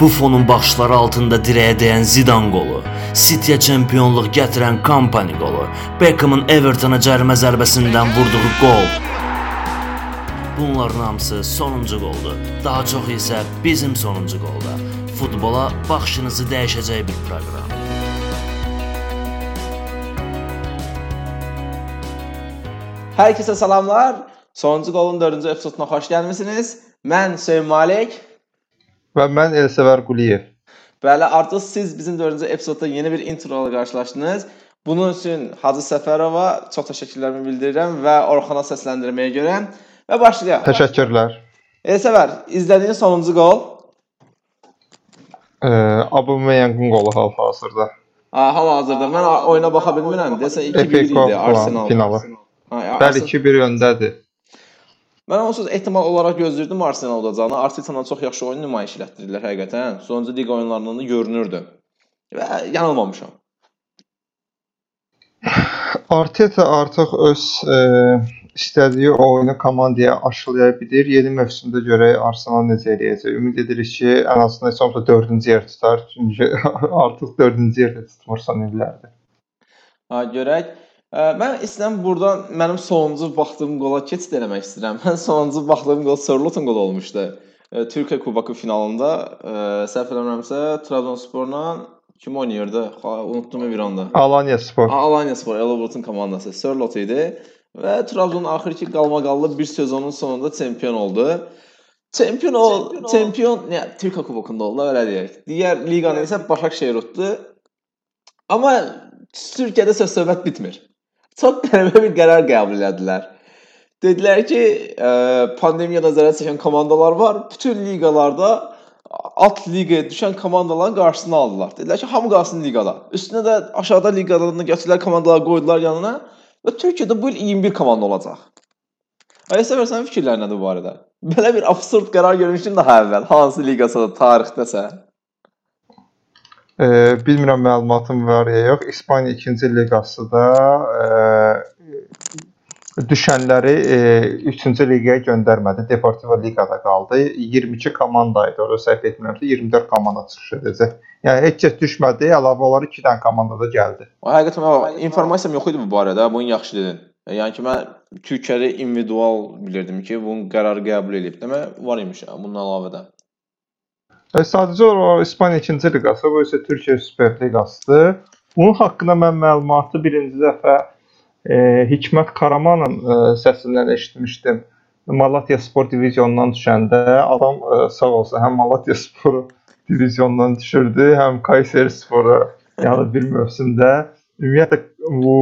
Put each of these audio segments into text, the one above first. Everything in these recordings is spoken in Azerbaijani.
Buffonun başları altında dirəyə dəyən Zidane qolu, City-yə çempionluq gətirən Kompany qolu, Beckhamın Evertona cərimə zərbəsindən vurduğu qol. Bunların hamısı sonuncu qoldur. Daha çox isə bizim sonuncu qolda. Futbola baxışınızı dəyişəcək bir proqram. Hər kəsə salamlar. Sonuncu qolun 4-cü epizoduna xoş gəlmisiniz. Mən Hüseyn Malik. Və mən Elsəvər Quliyev. Bəli, artıq siz bizim 4-cü epizodda yeni bir intro ilə qarşılaşdınız. Bunun üçün Hacı Səfərova çox təşəkkürlərimi bildirirəm və Orxana səsləndirməyə görə və başlayaq. Təşəkkürlər. Elsəvər, izlədiyin sonuncu qol Ee, Aubameyang'ın qolu hal-hazırda. Ha, hal-hazırda mən oyuna baxa bilmirəm. Desə 2-1 FA idi Arsenal. finalı. Bəli Arsenal- 2-1 öndədir. Mən onsuz ehtimal olaraq gözləyirdim Arsenal udacağını. Arsenal çox yaxşı oyun nümayiş etdirdilər həqiqətən. Sonuncu liqa oyunlarından da görünürdü. Və yanılmamışam. Arteta artıq öz e, istədiyi oyunu komandaya aşılaya bilir. Yeni mövsümdə görək Arsenal necə eləyəcək. Ümid edirik ki, ən azından heç olmasa 4-cü yer tutar. Çünki artıq 4-cü yerdə tutmursan illərdir. Ha, görək. Mən istəyirəm burdan mənim sonuncu baxdığım qola keçid eləmək istəyirəm. Mən sonuncu baxdığım qol Sörlotun qolu olmuşdu. Türkiyə Kuboku finalında, səhv eləmirəmsə, Trabzonsporla kim oynayırdı? Unutdum bir anda. Alanya Spor. Alanya Spor, Elazığın komandası Sörlot idi və Trabzon axırki qalmaqallı bir sezonun sonunda çempion oldu. Çempion ol, çempion, nə, Türkiyə Kubokunda oldu, elə deyək. Digər liqanı isə Başakşehir utdu. Amma Türkiyədə söz söhbət bitmir. Çox qəribə bir qərar qəbul etdilər. Dedilər ki, ə, pandemiyada zərər çəkən komandalar var. Bütün liqalarda alt liqaya düşən komandaların qarşısını aldılar. Dedilər ki, hamı qalsın liqada. Üstünə də aşağıda liqalarını gətirdilər, komandaları qoydular yanına və Türkiyədə bu il 21 komanda olacaq. Aysə versən fikirlər nədir bu barədə? Belə bir absurd qərar görmüşdüm daha əvvəl. Hansı liqası tarixdəsə. E, bilmirəm məlumatım var ya yox. İspaniya 2-ci liqasında e, düşənləri e, 3-cü liqaya göndərmədi. Deportivo liqada qaldı. 22 komanda idi. Orada səhv etmirəmsə 24 komanda çıxış edəcək. Yəni heç kəs düşmədi. Əlavə olaraq 2 dənə komanda da gəldi. Həqiqətən o informasiyam yox idi bu barədə. Bunu yaxşı dedin. Yəni ki, mən Türkiyədə individual bilirdim ki, bunun qərarı qəbul edib. Demək var imiş bundan əlavə də. E, sadəcə o İspaniya 2-ci liqası, bu isə Türkiyə Super Liqasıdır. Bunun haqqında mən məlumatı birinci dəfə e, Hikmət Karamanın e, səsindən eşitmişdim. Malatya Spor diviziyonundan düşəndə adam e, sağ olsun həm Malatya Sporu diviziyonundan düşürdü, həm Kayseri Sporu yəni bir mövsümdə ümumiyyətlə bu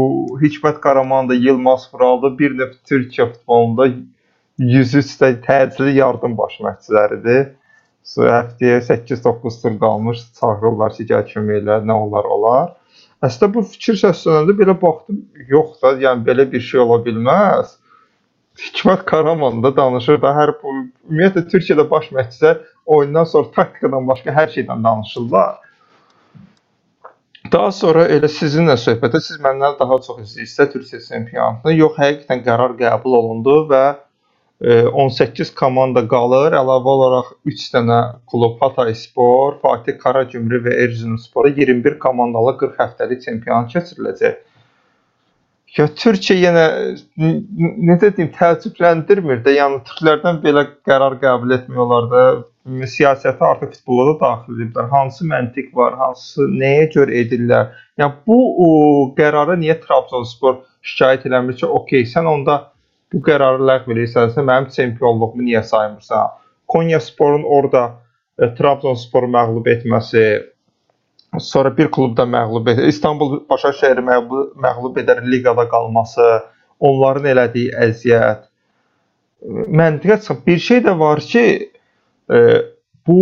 Hikmət Karaman da Yılmaz Vuralda bir növ Türkiyə futbolunda 103-də təcili yardım baş məşqçiləridir. So, həftəyə 8-9 tur qalmış çağırırlar ki, gəl kömək elə, nə olar olar. Əslində bu fikir səslənəndə belə baxdım, yox da, yəni belə bir şey ola bilməz. Hikmət Karaman da danışır da hər bu ümumiyyətlə Türkiyədə baş məşqçilər oyundan sonra taktikadan başqa hər şeydən danışırlar. Daha sonra elə sizinlə söhbətə siz məndən daha çox istəyirsə Türkiyə çempionatında yox, həqiqətən qərar qəbul olundu və 18 komanda qalır. Əlavə olaraq 3 dənə klub Hatay Spor, Fatih Karagümrük və Erzurumspor 21 komandalı 40 həftəlik çempionat keçiriləcək. Ya Türkiyə yenə necə deyim, təəccübləndirmir də. Yəni türklərdən belə qərar qəbul etmək olar da. Siyasəti artıq futbola da daxil ediblər. Hansı məntiq var, hansı nəyə görə edirlər? Yəni bu o, qərara niyə Trabzonspor şikayət eləmir ki, okey, sən onda bu qərarı ləğv edirsənsə, mənim çempionluğumu niyə saymırsan? Konya Sporun orada e, Trabzonsporu məğlub etməsi, sonra bir klubda məğlub et, İstanbul Başakşehiri məğlub, məğlub edər liqada qalması, onların elədiyi əziyyət. Məntiqə çıxıb bir şey də var ki, e, bu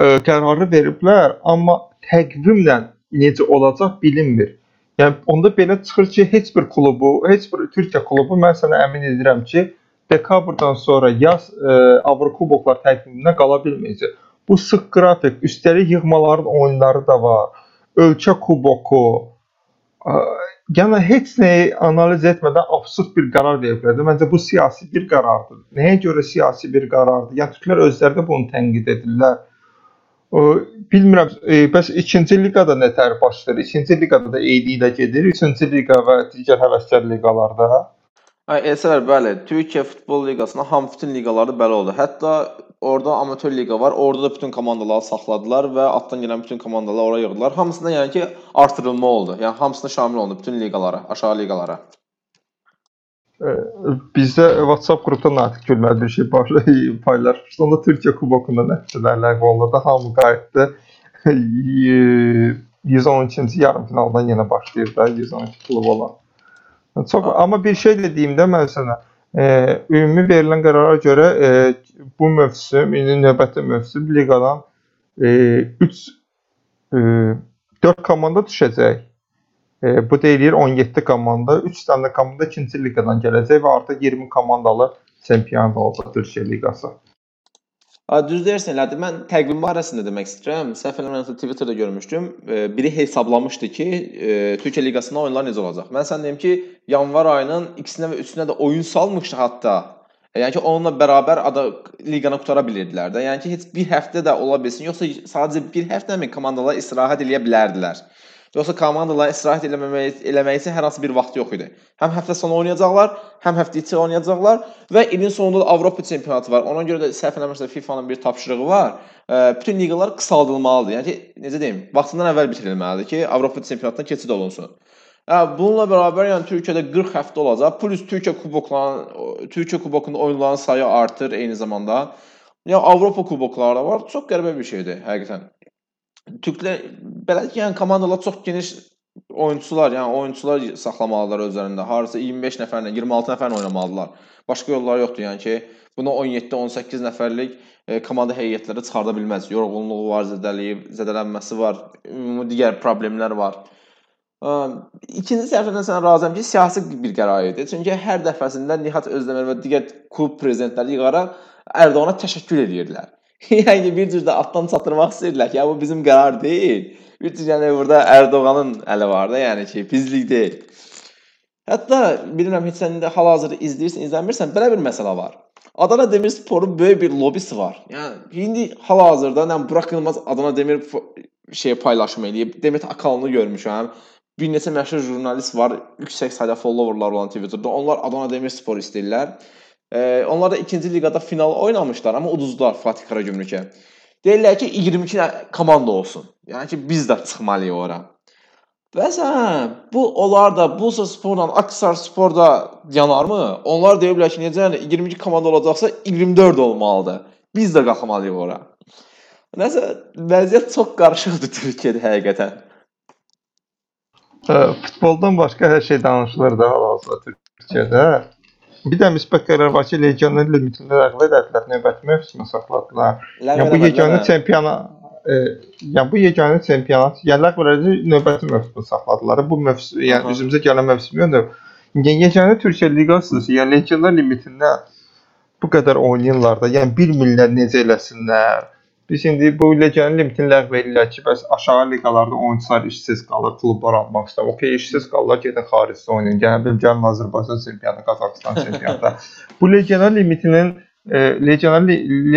e, qərarı veriblər, amma təqvimlə necə olacaq bilinmir. Yəni onda belə çıxır ki, heç bir klubu, heç bir Türkiyə klubu mən sənə əmin edirəm ki, dekabrdan sonra yaz e, Avrokuboklar təqviminə qala bilməyəcək. Bu sıx qrafik, üstəlik yığmaların oyunları da var. Ölkə kuboku. e, Yəni heç nəyi analiz etmədən absurd bir qərar veriblər. Məncə bu siyasi bir qərardır. Nəyə görə siyasi bir qərardır? Yəni türklər özləri də bunu tənqid edirlər. Bilmirəm, e, bəs ikinci liqada nə tər baş verir? İkinci liqada da eyni ilə gedir. Üçüncü liqa və digər həvəskar liqalarda. Hə, Elsələr bəli, Türkiyə Futbol Liqasında hamı bütün liqalarda belə oldu. Hətta orada amatör liqa var. Orada da bütün komandaları saxladılar və altdan gələn bütün komandaları ora yığdılar. Hamısında yəni ki artırılma oldu. Yəni hamısına şamil oldu bütün liqalara, aşağı liqalara. Bizdə WhatsApp qrupda Natiq gülməli bir şey paylaşmışdı. Onda Türkiyə kubokunda nəticələr ləğv olundu. Hamı qayıtdı. 112-ci yarımfinaldan yenə başlayır da 112 klub olan. Çox amma bir şey də deyim də mən sənə. E, ümumi verilən qərara görə e, bu mövsüm, indi növbəti mövsüm liqadan 3 e, 4 komanda düşəcək. Bu deyir 17 komanda, 3 dənə komanda ikinci liqadan gələcək və artıq 20 komandalı çempion olacaq Türkiyə liqası. A, düz deyirsən, elədir. Mən təqvim barəsində demək istəyirəm. Səhv eləmirəmsə Twitterdə görmüşdüm. Biri hesablamışdı ki, e, Türkiyə liqasında oyunlar necə olacaq. Mən sən deyim ki, yanvar ayının ikisinə və üçünə də oyun salmışdı hətta. E, yəni ki, onunla bərabər ada liqanı qutara bilirdilər də. Yəni ki, heç bir həftə də ola bilsin, yoxsa sadəcə bir həftəmi komandalar istirahət eləyə bilərdilər. Yoxsa komandalar istirahət eləməmək eləmək üçün hər hansı bir vaxt yox idi. Həm həftə sonu oynayacaqlar, həm həftə içi oynayacaqlar və ilin sonunda da Avropa çempionatı var. Ona görə də səhv eləmirəmsə FIFA-nın bir tapşırığı var. Bütün liqalar qısaldılmalıdır. Yəni necə deyim, vaxtından əvvəl bitirilməlidir ki, Avropa çempionatına keçid olunsun. Bununla bərabər yəni Türkiyədə 40 həftə olacaq. Plus Türkiyə kuboklarının Türkiyə kubokunda oyunların sayı artır eyni zamanda. Yəni Avropa kubokları da var. Çox qəribə bir şeydir həqiqətən. Türklər belə ki, yəni komandalar çox geniş oyunçular, yəni oyunçular saxlamalılar özlərində. Harasa 25 nəfərlə, 26 nəfərlə oynamalılar. Başqa yolları yoxdur, yəni ki, buna 17-18 nəfərlik e, komanda heyətləri çıxarda bilməz. Yorğunluğu var, zədələyib, zədələnməsi var, ümumi digər problemlər var. İkinci səhvdən sən razıyam ki, siyasi bir qərar idi. Çünki hər dəfəsində Nihat Özdəmir və digər klub prezidentləri yığaraq Ərdoğana təşəkkür edirdilər. yəni bir cür də altdan çatdırmaq istəyirdilər ki, ya bu bizim qərar deyil. Bir cür yəni burada Ərdoğanın əli var da, yəni ki, bizlik deyil. Hətta bilmirəm heç sən indi hal-hazırda izləyirsən, izləmirsən, belə bir məsələ var. Adana Demirsporun böyük bir lobisi var. Yəni indi hal-hazırda nə Burak Yılmaz Adana Demir şey paylaşım eləyib. Demet Akalını görmüşəm. Bir neçə məşhur jurnalist var, yüksək sayda followerlar olan Twitterdə. Onlar Adana Demirspor istəyirlər. Ee, onlar da ikinci liqada final oynamışlar, amma uduzdular Fatih Karagümrükə. Deyirlər ki, 22 komanda olsun. Yəni ki, biz də çıxmalıyıq ora. Hə, bu onlar da Bursa Sporla Aksar Sporda yanarmı? Onlar deyiblər ki, necə yəni 22 komanda olacaqsa 24 olmalıdır. Biz də qalxmalıyıq ora. Nəsə vəziyyət çox qarışıqdır Türkiyədə həqiqətən. Ə, futboldan başqa hər şey danışılır da hal-hazırda Türkiyədə. Bir də müsbət qərar var ki, legioner limitini ləğv elədilər, növbəti mövsümə saxladılar. Yəni bu yeganə çempionat e, yəni bu yeganə çempionat yəni ləğv elədi, növbəti mövsümə saxladılar. Bu mövsüm yəni üzümüzə gələn mövsüm yoxdur. Yəni yeganə Türkiyə liqası, yəni legioner limitindən bu qədər oynayırlar da, yəni 1 millər necə eləsinlər? Biz indi bu legioner limitini ləğv edirlər ki, bəs aşağı liqalarda oyunçular işsiz qalır, klublar almaq istəyir. Okey, işsiz qalırlar, gedin xaricdə oynayın. Gəlin bir gəlin Azərbaycan çempionatı, Qazaxıstan çempionatı. bu legioner limitinin e, legioner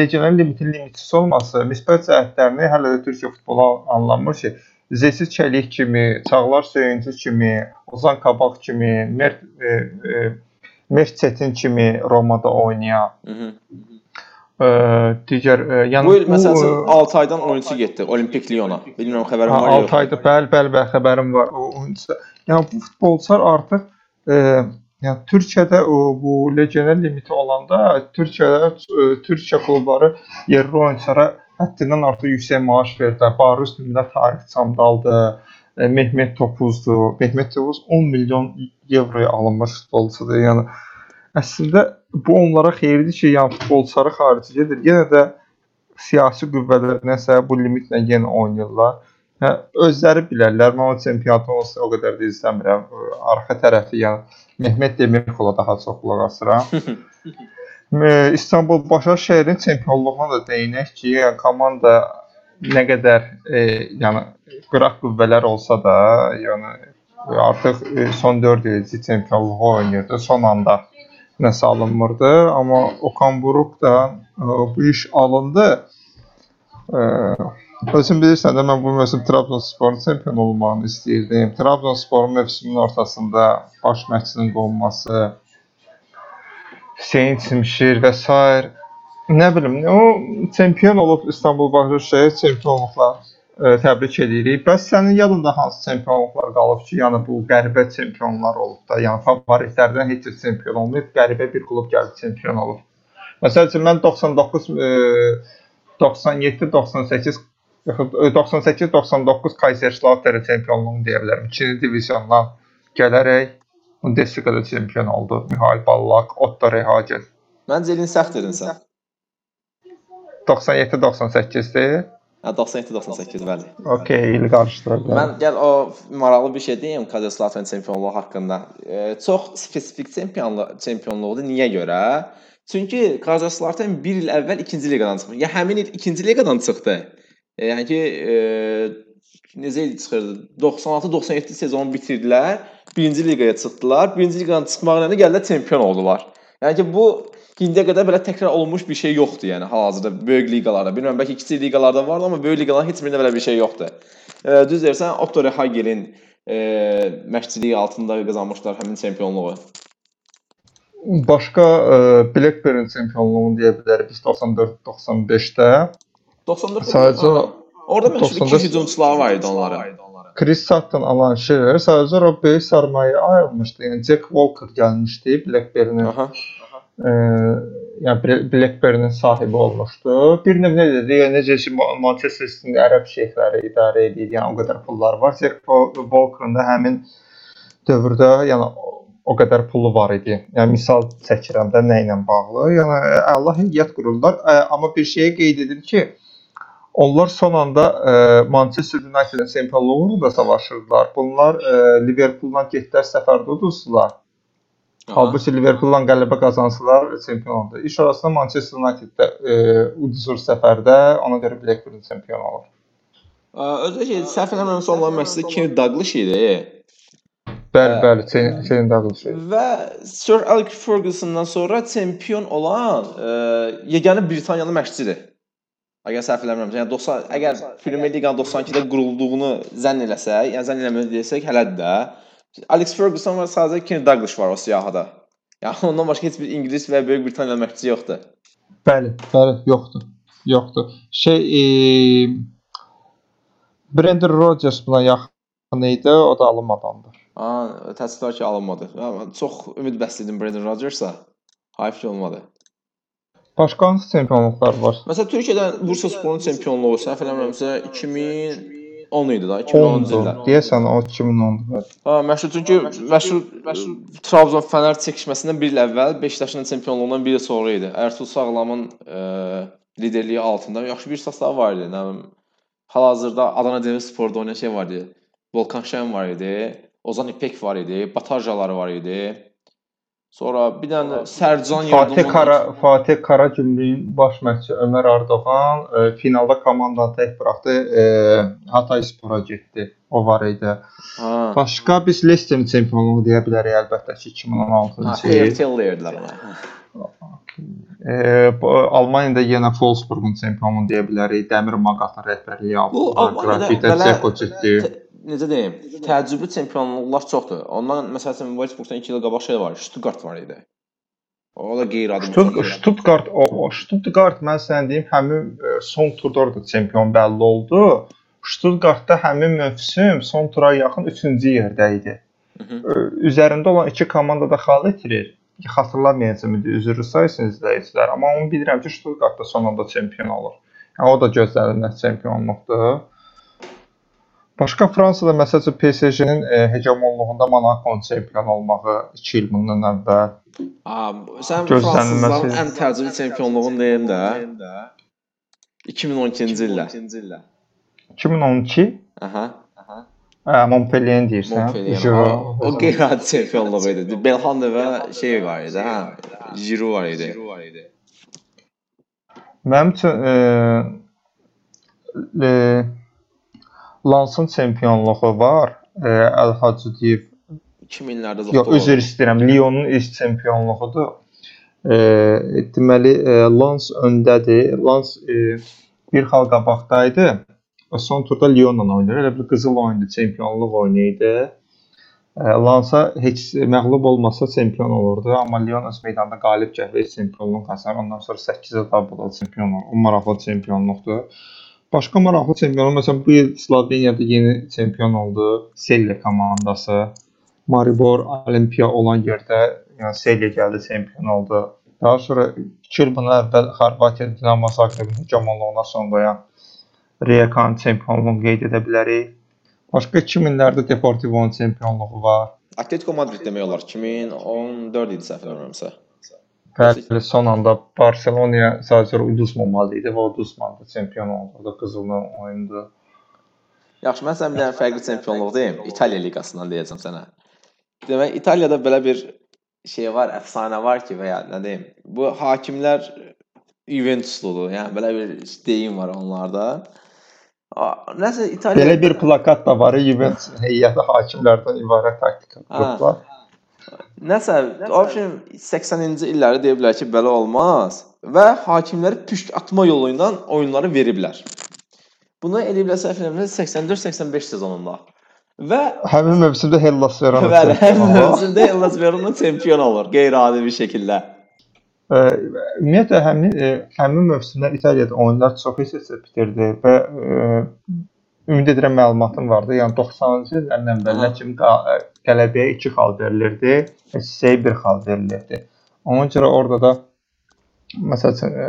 legioner limitin limitsiz olması müsbət cəhətlərini hələ də Türkiyə futbolu anlamır ki, Zesi Çəlik kimi, Çağlar Söyüncü kimi, Ozan Kabaq kimi, Mert e, e, Mert Çetin kimi Romada oynayan. Ə, digər ə, yəni Bu il məsələn ə, 6 aydan oyunçu getdi Olimpik Lyona. Bilmirəm xəbərin var 6 yox. ayda bəli, bəli, bəli xəbərim var. O oyunçular. Yəni bu futbolçular artıq e, yəni Türkiyədə o bu legioner limiti olanda Türkiyədə e, Türkiyə klubları yerli oyunçulara həddindən artıq yüksək maaş verdilər. Barış Milli Tarix Çamdaldı, Mehmet Topuzdu. Mehmet Topuz 10 milyon avroya alınmış futbolçudur. Yəni əslində bu onlara xeyirdir ki, yəni futbolçuları xarici gedir. Yenə də siyasi qüvvələr nəsə bu limitlə yenə oynayırlar. Hə, özləri bilərlər. Mən o çempionatı olsa o qədər də izləmirəm. Arxa tərəfi, yəni Mehmet Demirkula daha çox qulaq asıram. İstanbul Başakşəhərin çempionluğuna da deyinək ki, yəni komanda nə qədər e, yəni qıraq qüvvələr olsa da, yəni artıq e, son 4 ildir çempionluğu oynayırdı. Son anda nəsə alınmırdı, amma Okan Buruk da e, bu iş alındı. E, Özün bilirsən də mən bu mövsüm Trabzonsporun çempion olmağını istəyirdim. Trabzonsporun mövsümün ortasında baş məşqçinin qovulması, Hüseyn Çimşir və s. nə bilim, o çempion olub İstanbul Başakşehir çempionluqlar e, təbrik edirik. Bəs sənin yadında hansı çempionluqlar qalıb ki, yəni bu qəribə çempionlar olub da, yəni favoritlərdən heç bir çempion olmayıb, qəribə bir klub gəlib çempion olub. Məsəl üçün mən 99 e, 97 98 yaxud 98 99 Kaiserslautern çempionluğunu deyə bilərəm. 2-ci diviziondan gələrək Bundesliga-da çempion oldu. Mihail Ballak, Otto Rehhagel. Məncə elin səhv dedin sən. 97 98-dir. Hə 97-98 bəli. Okay, ili qarışdırdım. Mən gəl o maraqlı bir şey deyim Kazakıstan çempionluğu haqqında. E, çox spesifik çempionluq çempionluqdur. Niyə görə? Çünki Kazakıstan 1 il əvvəl 2-ci liqadan çıxmış. Ya həmin il 2-ci liqadan çıxdı. E, yəni ki, e, necə il çıxırdı? 96-97 sezonu bitirdilər. 1-ci liqaya çıxdılar. 1-ci liqadan çıxmaqla da gəldilər çempion oldular. Yəni ki, bu indiyə qədər belə təkrar olunmuş bir şey yoxdur, yəni hal-hazırda böyük liqalarda. Bilmirəm, bəlkə kiçik liqalarda vardı, amma böyük liqaların heç birində belə bir şey yoxdur. E, düz deyirsən, Otto Rehhagel'in e, məşqçiliyi altında qazanmışlar həmin çempionluğu. Başqa e, Blackburn çempionluğunu deyə bilərik biz 94-95-də. 94 Sadəcə. Orada 90-da iki hücumçuları var idi onların. Chris Sutton, Alan Shearer sadəcə o böyük sərmayə ayrılmışdı. Yəni Jack Walker gəlmişdi Blackburn-in. E, yəni Bla- Blackburn-in sahibi olmuşdu. Bir növ dedi? Yəni necə ki Ma- Manchester City-nin ərəb şeyxləri idarə edir. Yəni o qədər pulları var. Jack Wa- Walker-ın da həmin dövrdə yəni o- qədər pulu var idi. Yəni misal çəkirəm də nə ilə bağlı. Yəni e, Allah heyət qururlar. E, Amma bir şeyə qeyd edim ki, onlar son anda e, Manchester United-in çempionluğunu da savaşırdılar. Bunlar e, Liverpool-dan getdilər səfərdə uduzdular. Halbuki Liverpool-la qələbə qazansalar çempion oldu. İş orasında Manchester United də e, uduzur səfərdə, ona görə Blackburn çempion olur. Özü ki, səhv eləmirəmsə onların məşqçisi Kenny Douglas idi. Bəli, Hə. bəli, senin Douglas. Və Sir Alex Ferguson-dan sonra çempion olan e, yeganə Britaniyalı məşqçidir. Əgər səhv eləmirəmsə, yəni 90 əgər Premier Liqanın 92-də qurulduğunu zənn eləsək, yəni zənn eləmək desək hələdir də. Alex Ferguson və sadəcə Kenny Douglas var o siyahıda. Yəni ondan başqa heç bir İngilis və Böyük Britaniyalı məşqçi yoxdur. Bəli, bəli, yoxdur. Yoxdur. Şey, e, Brendan Rodgers buna yaxın idi, o da alınmadandır. Ha, təəssüflər ki, alınmadı. Amma çox ümid bəsləyirdim Brendan Rodgers-a. Hayf ki olmadı. Başqa hansı çempionluqlar var? Məsələn, Türkiyədə Bursasporun çempionluğu səhv eləmirəmsə 2010 idi da, 2010-cu 10-dur. ildə. Deyəsən o 2010-dur. Ha, məşhur çünki məşhur məşhur Trabzon Fənər çəkişməsindən bir il əvvəl Beşiktaşın çempionluğundan bir il sonra idi. Ertuğrul Sağlamın e, liderliyi altında yaxşı bir sastav var idi. Nə bilim, hal-hazırda Adana Demirsporda oynayan şey var idi. Volkan Şen var idi. Ozan İpek var idi. Batarjaları var idi. Sonra bir dənə Sərcan Fatih Kara Fatih Karagümrükün baş məşqçisi Ömər Ardoğan e, finalda komandanı tək buraxdı. E, Hatay Spora getdi. O var idi. Ha. Başqa biz Leicesterin çempionluğu deyə bilərik əlbəttə ki 2016-cı il. Airtel deyirdilər ona. E, Almaniyada yenə Wolfsburgun çempionluğu deyə bilərik. Dəmir Maqatın rəhbərliyi Bu altında Almaniyada Grafita necə deyim, təcrübə çempionluqlar çoxdur. Ondan məsələn Wolfsburgdan 2 il qabaq şey var, Stuttgart var idi. O da qeyri-adi Stutt- Stuttgart o, o Stuttgart mən sənə deyim həmin e, son turda orada çempion bəlli oldu. Stuttgartda həmin mövsüm son tura yaxın 3-cü yerdə idi. Mhm. Ö, Üzərində olan iki komanda da xal itirir. Xatırlamayacağım indi üzrlü saysın izləyicilər, amma onu bilirəm ki, Stuttgart da sonunda çempion olur. Yəni o da gözlənilən çempionluqdur. Başqa Fransada məsələn PSG-nin e, hegemonluğunda Monaco-nun çempion olmağı 2 il bundan əvvəl sən fransızların ən təcrübə çempionluğunu deyim də. 2012-ci ildə. 2012 Aha. Hə, Montpellier deyirsən. Montpellier. Jiro. O, o qeyri-adi çempionluğu idi. Belhanda və şey var idi, hə. Giroud var idi. Mənim üçün e, e, Lansın çempionluğu var. E, Əl Hacıdiyev 2000-lərdə Yox, üzr istəyirəm. Lyonun ilk çempionluğudur. E, deməli e, Lans öndədir. Lans e, bir xal qabaqdaydı. Son turda Lyon-la oynayır. Elə bir qızıl oyundu, çempionluq oyunu idi. E, Lansa heç məğlub olmasa çempion olurdu, amma Lyon öz meydanda qalib gəlib çempionluq qazanır. Ondan sonra 8-ə double çempion olur. O maraqlı çempionluqdur. Başqa maraqlı çempionlar məsələn bu il Sloveniyada yeni çempion oldu. Selye komandası. Maribor Olimpiya olan yerdə yəni Selye gəldi çempion oldu. Daha sonra 2 il bundan əvvəl Xorvatiya Dinamo Zagrebin hegemonluğuna son qoyan Riyekan çempionluğunu qeyd edə bilərik. Başqa 2000-lərdə Deportivo'nun çempionluğu var. Atletico Madrid demək olar 2014 idi səhv eləmirəmsə. Bəli, son anda Barselonaya sadəcə uduzmamalı idi və uduzmadı, çempion oldu. O da qızılla oyundu. Yaxşı, mən sənə bir dənə fərqli çempionluq deyim. İtaliya liqasından deyəcəm sənə. Demək, İtaliyada belə bir şey var, əfsanə var ki, və ya nə deyim, bu hakimlər Juventusludur. Yəni belə bir deyim var onlarda. A- Nəsə İtaliya Belə bir plakat da var, Juventus heyəti hakimlərdən ibarət taktika qruplar. Nəsə, obşim 80-ci illəri deyə bilər ki, belə olmaz və hakimləri püşk atma yolu ilə oyunları veriblər. Bunu eləyiblər səhv eləmirəmsə 84-85 sezonunda. Və Həmin mövsümdə Hellas Verona. bəli, həmin mövsümdə Hellas Verona çempion olur qeyri-adi bir şəkildə. Ə, Ümumiyyətlə həmin ə, həmin mövsümdə İtaliyada oyunlar çox hissəsi bitirdi və ə, ümid edirəm məlumatım vardı. Yəni 90-cı illərin əvvəlinə kimi qələbəyə 2 xal verilirdi, hissəyə 1 xal verilirdi. Ona görə orada da məsəl üçün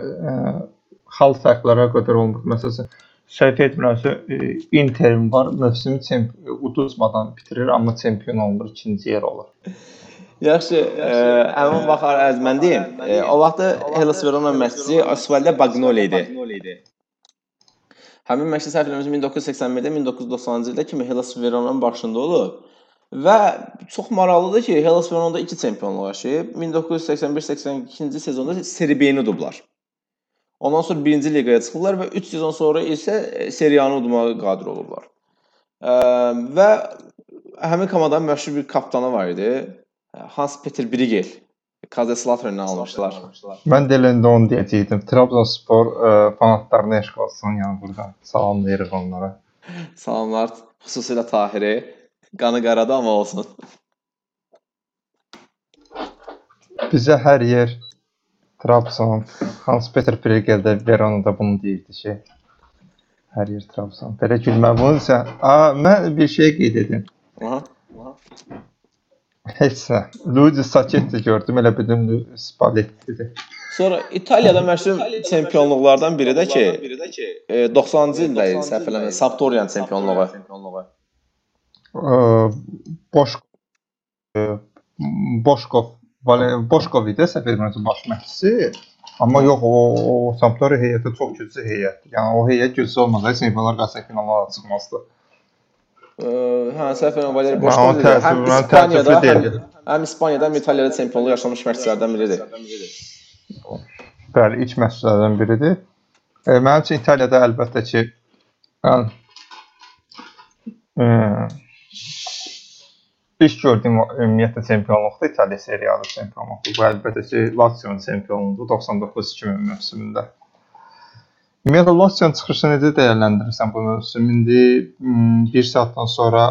xal fərqlərə qədər olmur. Məsəl üçün səhv etmirəmsə ə, Interim var, mövsümü çemp uduzmadan bitirir, amma çempion olmur, ikinci yer olur. Yaxşı, ə, əmin baxar əz mən deyim. O vaxt Hellas Verona məşqçisi Osvaldo Bagnoli idi. Həmin məşqçi səhv eləmirəmsə 1981-də 1990-cı ildə kimi Hellas Veronanın başında olub. Və çox maraqlıdır ki, Hellas Verona'da 2 çempionluq yaşayıb. 1981-82-ci sezonda Serie B-ni udublar. Ondan sonra 1-ci liqaya çıxdılar və 3 sezon sonra isə e, Serie A-nı udmağa qadir olublar. Ə, və həmin komandanın məşhur bir kapitanı var idi. Hans Peter Brigel. Kazaslavtreni almışlar. Mən də elə indi onu deyəcəkdim. Trabzonspor ə, fanatlarına eşq olsun, yəni buradan salamlayırıq onlara. Salamlar, xüsusilə Tahiri. Qanı qaradı amma olsun. Bizə hər yer Trabzon, Hans Peter Pregeldə Verona'da bunu deyirdi ki, hər yer Trabzon. Belə gülmə bunu sən. A, mən bir şey qeyd edim. Aha. Heç nə. Luigi Sacchetti gördüm, elə bildim Spalletti'dir. Sonra İtaliyada məşhur çempionluqlardan biri də ki, e, 90-cı ildə idi səhv eləmirəm, Sampdorian çempionluğu. Ə, Boş ə, Boşkov, Boşkov idi səhv etmirəmsə baş məşqçisi. Amma yox, o, o Sampdoria heyəti çox güclü heyətdir. Yəni o heyət güclü olmasaydı çempionlar qazanıb finala çıxmazdı. Hə, səhv eləmirəm, Valeri Mən Boşkov idi. Həm mən İspaniyada, həm, həm İspaniyada, həm İtaliyada çempionluq yaşamış məşqçilərdən biridir. Bəli, ilk məşqçilərdən biridir. E, mənim üçün İtaliyada əlbəttə ki, yəni e, ilk gördüyüm ümumiyyətlə çempionluqda İtaliya Serie A-da çempionluqdur. Bu əlbəttə ki, Lazio-nun çempionluğudur 99-2000 mövsümündə. Ümumiyyətlə Lazio-nun çıxışını necə dəyərləndirirsən bu mövsüm? İndi mm, bir saatdan sonra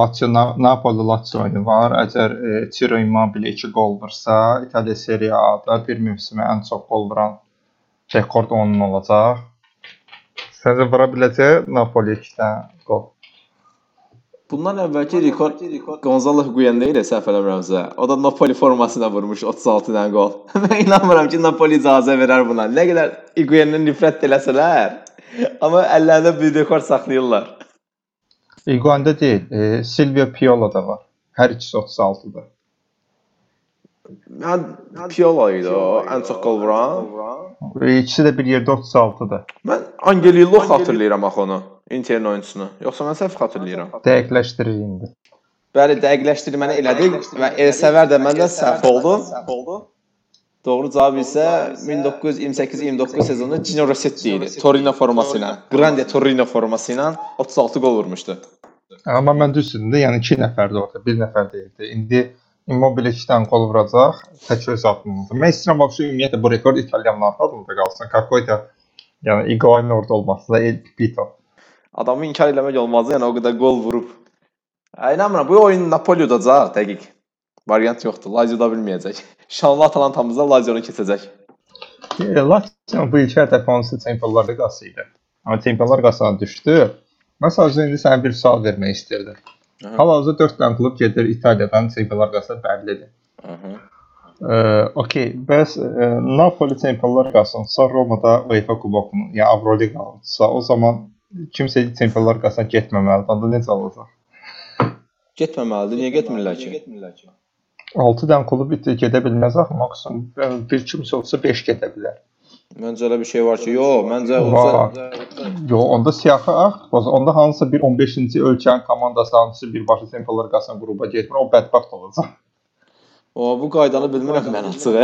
Lazio Na- Napoli Lazio oyunu var. Əgər e, Ciro Immobile 2 qol vursa, İtaliya Serie A-da bir mövsümə ən çox qol vuran rekord onun olacaq. Səncə vura biləcək Napoli 2 dənə qol? Bundan əvvəlki rekord Gonzalo Higuain idi səhv eləmirəmsə. O da Napoli formasına vurmuş 36 dənə qol. Mən inanmıram ki, Napoli icazə verər buna. Nə qədər Higuain-dən nifrət eləsələr, amma əllərində bir rekord saxlayırlar. Higuain'də deyil, e, Silvio Piola da var. Hər ikisi 36-dır. Mən Piolo idi o, ən çox qol vuran. E, İkisi də bir yerdə 36-dır. Mən Angelillo xatırlayıram axı onu, Interin oyunçusunu. Yoxsa mən səhv xatırlayıram. Dəqiqləşdirir indi. Bəli, dəqiqləşdirməni elədik və Elsəvər də məndə səhv oldu. Doğru cavab isə 1928-29 sezonu Gino Rossetti idi. Torino forması ilə, Grande Torino forması ilə 36 gol vurmuşdu. Amma mən düzdür, yəni 2 nəfərdi orada, 1 nəfər deyildi. İndi Immobile 2 dənə qol vuracaq, tək öz adındadır. Mən istəyirəm vəbsə ümumiyyətlə bu rekord italyanlarda da qalsın. Kakoyda yəni Iguain orada olması da El Pito. Adamı inkar eləmək olmaz, yəni o qədər qol vurub. Ay inanmıram, bu oyun Napoli udacaq, dəqiq. Variant yoxdur. Lazio da bilməyəcək. Şanlı Atalantamızda Lazionu keçəcək. E, Lazio bu ilk hədəf hansı Çempionlar Liqası idi. Amma Çempionlar Liqasına düşdü. Mən sadəcə indi sənə bir sual vermək istirdim. Aha. Hal-hazırda 4 dənə klub gedir İtaliyadan Çempionlar Liqasına bəllidir. Aha. Ə, okey, bəs ə, Napoli Çempionlar Liqasında Romada UEFA Kubokunu, yəni Avroliqa alsa, o zaman kimsə Çempionlar Liqasına getməməlidir. Onda necə olacaq? Getməməlidir. Niyə getmirlər ki? 6 dənə klub gedə bilməz axı, maksimum bir kimsə olsa 5 gedə bilər. Məncə elə bir şey var ki, yox, məncə olsa Yo, onda siyahı ağ, onda hansısa bir 15-ci ölkənin komandası hansısa birbaşa Çempionlar Liqasına qrupa getmir, o bədbəxt olacaq. o bu qaydanı bilmirəm mən açıq.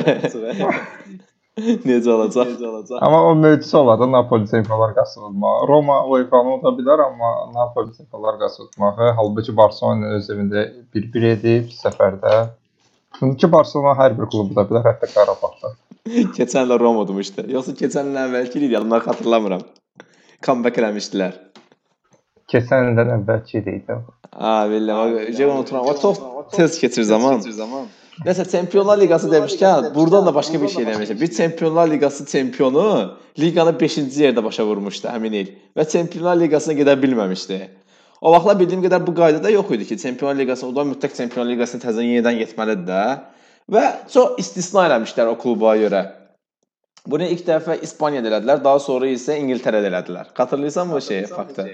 Necə olacaq? Necə olacaq? Amma o möcüzə olar da Napoli Çempionlar Liqasını udmaq. Roma UEFA-nı uda bilər, amma Napoli Çempionlar Liqasını udmağı, halbuki Barselona öz evində 1-1 edib səfərdə. İndiki Barselona hər bir klubu da bilər, hətta Qarabağda. Keçən il Roma udmuşdu. Yoxsa keçən il əvvəlki il yadımdan xatırlamıram. Comeback eləmişdilər. Keçən ildən əvvəlki idi. Ha, bilirəm. Şey unuturam. O çox tez keçir zaman. Nəsə Çempionlar Liqası demişkən, burdan da başqa bir şey eləmişəm. Bir Çempionlar Liqası çempionu liqanı 5-ci yerdə başa vurmuşdu həmin il və Çempionlar Liqasına gedə bilməmişdi. O vaxtlar bildiyim qədər bu qayda da yox idi ki, Çempionlar Liqasına udan mütləq Çempionlar Liqasına təzədən yenidən getməlidir də. Və çox istisna eləmişlər o kluba görə. Bunu ilk dəfə İspaniyada elədilər, daha sonra isə İngiltərədə elədilər. Xatırlayırsan bu şeyi, faktı?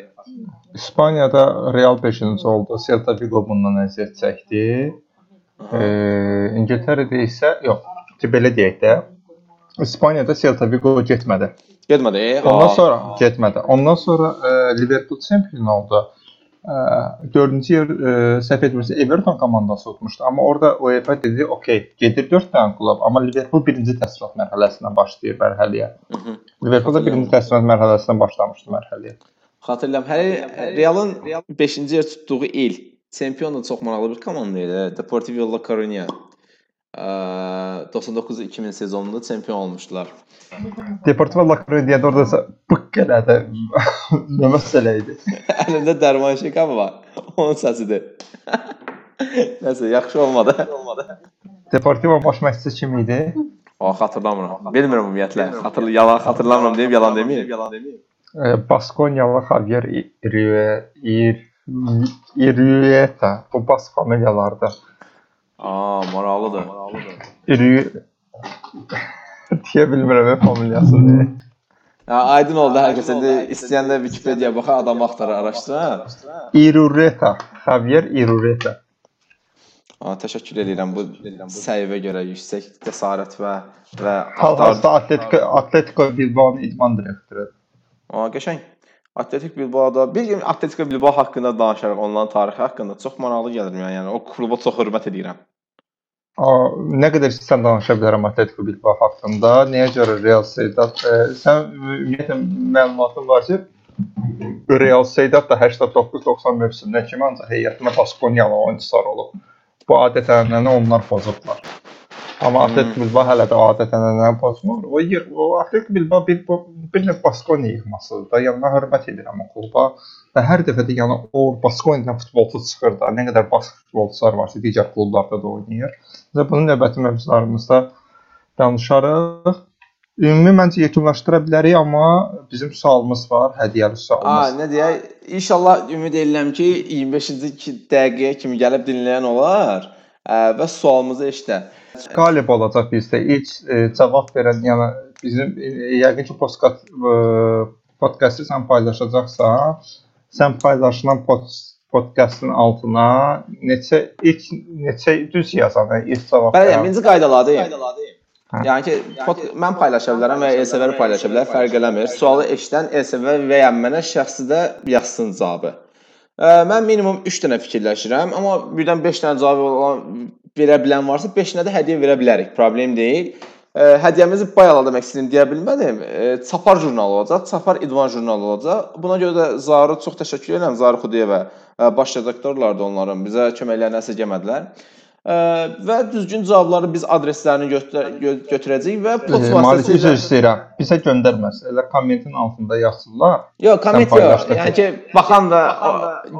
İspaniyada Real 5-ci oldu. Celta Vigo bundan əziyyət çəkdi. E, İngiltərədə isə yox, belə deyək də. İspaniyada Celta Vigo getmədi. Getmədi. E, Ondan ha. sonra getmədi. Ondan sonra e, Liverpool çempion oldu. E, 4-cü yer e, səhv etmirəmsə Everton komandası tutmuşdu. Amma orada UEFA dedi, "Okey, gedir 4 dənə klub, amma Liverpool birinci təsdiqat mərhələsindən başlayır mərhələyə." -hı. Liverpool da birinci təsdiqat mərhələsindən başlamışdı mərhələyə. Xatırlayıram. Hələ Realın 5-ci yer tutduğu il çempion da çox maraqlı bir komanda idi. Deportivo La Coruña. Ə, 99-2000 sezonunda çempion olmuşdular. Deportivo La Coruña'da orada bık elədi. Nə məsələ idi? Əlində dərman şəkam var. Onun səsidir. Nəsə, yaxşı olmadı. olmadı. Deportivo baş məşqçisi kim idi? O xatırlamıram. Bilmirəm ümumiyyətlə. Xatırlı yalan xatırlamıram deyib yalan deməyim. Yalan deməyim. Baskonyalı Javier Irrieta. Bu bas familiyalarda. Aa, maraqlıdır. İri deyə bilmirəm ə, familiyasını. Ya aydın oldu hər kəsə. İndi istəyən də Wikipedia baxa, adam axtarır, araşdırar. Irureta. Javier Irureta. Aa, təşəkkür edirəm bu səviyyəyə görə yüksək cəsarət və və. Hal-hazırda Atletico Atletico Bilbao idman direktoru. Aa, qəşəng. Atletik Bilbao'da bir gün Atletico Bilbao haqqında danışarıq, onların tarixi haqqında. Çox maraqlı gəlir mənə. Yəni o kluba çox hörmət edirəm. A, nə qədər istəsən danışa bilərəm Atletico Bilbao haqqında. Nəyə görə Real Sociedad? E, sən ümumiyyətlə məlumatın var ki, Real Sociedad da 89-90 mövsümündən kimi ancaq heyətində Baskonyalı oyunçular olub. Bu adət-ənənəni onlar pozublar. Amma Atletico Bilbao hələ də adət-ənənəni pozmur. O yer, o Atletico Bilbao bir bir növ Baskonya yığmasıdır da. Yəni mən hörmət edirəm o kluba və hər dəfə də yəni o Baskonyadan futbolçu çıxır da. Nə qədər bas futbolçular varsa digər klublarda da oynayır. Və bunu növbəti mövzularımızda danışarıq. Ümumi məncə yekunlaşdıra bilərik, amma bizim sualımız var, hədiyyəli sualımız. nə deyək? İnşallah ümid edirəm ki, 25-ci dəqiqəyə kimi gəlib dinləyən olar və sualımızı eşidə. Qalib olacaq bizdə. İlk e, cavab verən, yəni bizim e, yəqin ki podkast e, podkastı sən paylaşacaqsan, sən paylaşılan pod, podkastın altına neçə ilk neçə düz yazan, yəni ilk cavab Bəli, verən. birinci qaydaladayım. Hə. Yəni ki, pod, mən paylaşa bilərəm və elsəvər paylaşa bilər, fərq eləmir. Sualı eşidən elsəvər və ya mənə şəxsi də yazsın cavabı. Mən minimum 3 dənə fikirləşirəm, amma birdən 5 dənə cavab olan verə bilən varsa 5-nə də hədiyyə verə bilərik. Problem deyil. Hədiyyəmizi bayala demək istəyirəm, deyə bilmədim. Çapar jurnalı olacaq, Çapar İdman jurnalı olacaq. Buna görə də Zarı çox təşəkkür edirəm, Zarı Xudiyevə. Baş redaktorlardı onların. Bizə köməklərini əsirgəmədilər. Və düzgün cavabları biz adreslərini götür gö götürəcəyik və post E, Malik üzr vasitəsilə istəyirəm. Bizə göndərməz. Elə kommentin altında yazsınlar. Yox, komment yox. Yəni ki, baxan da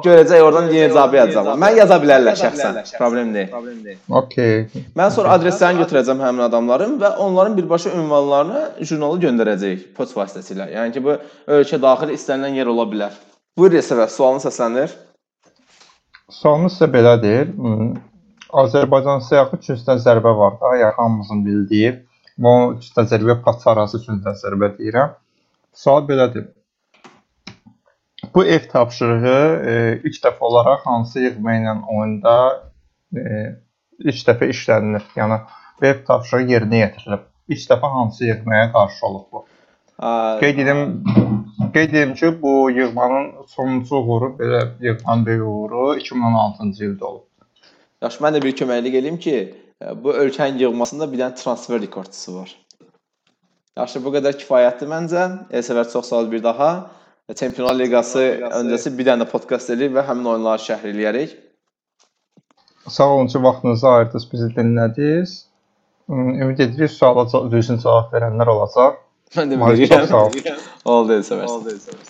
görəcək oradan yeni cavab yazacaqlar. Mən yaza bilərlər şəxsən. Problem deyil. Okay. Mən sonra adreslərini götürəcəm həmin adamların və onların birbaşa ünvanlarını jurnalı göndərəcəyik poçt vasitəsilə. Yəni ki, bu ölkə daxili istənilən yer ola bilər. Buyur Yesəvər, sualını səsləndir. Sualımız isə belədir. Azərbaycan siyahı üçüncüdən zərbə var da, ya hamımızın bildiyi. Bu üçüncüdən zərbə paçarası üçüncüdən zərbə deyirəm. Sual belədir. Bu ev tapşırığı e, ilk dəfə olaraq hansı yığma ilə oyunda e, ilk dəfə işlənilir? Yəni bu ev tapşırığı yerinə yetirilib. İlk dəfə hansı yığmaya qarşı olub bu? Qeyd edim, qeyd edim ki, bu yığmanın sonuncu uğuru belə yığmanın böyük uğuru 2016-cı ildə olub. Yaxşı, mən də bir köməklik eləyim ki, e, bu ölkənin yığmasında bir dənə transfer rekordçusu var. Yaxşı, bu qədər kifayətdir məncə. Elsəvər çox sağ ol bir daha. Və Çempionlar Liqası öncəsi bir dənə də podkast eləyib və həmin oyunları şərh eləyərik. Sağ olun ki, vaxtınızı ayırdınız, bizi dinlədiniz. Ümid edirik suala düzgün cavab verənlər olacaq. Mən də bilirəm. çox sağ ol. Oldu Elsəvər.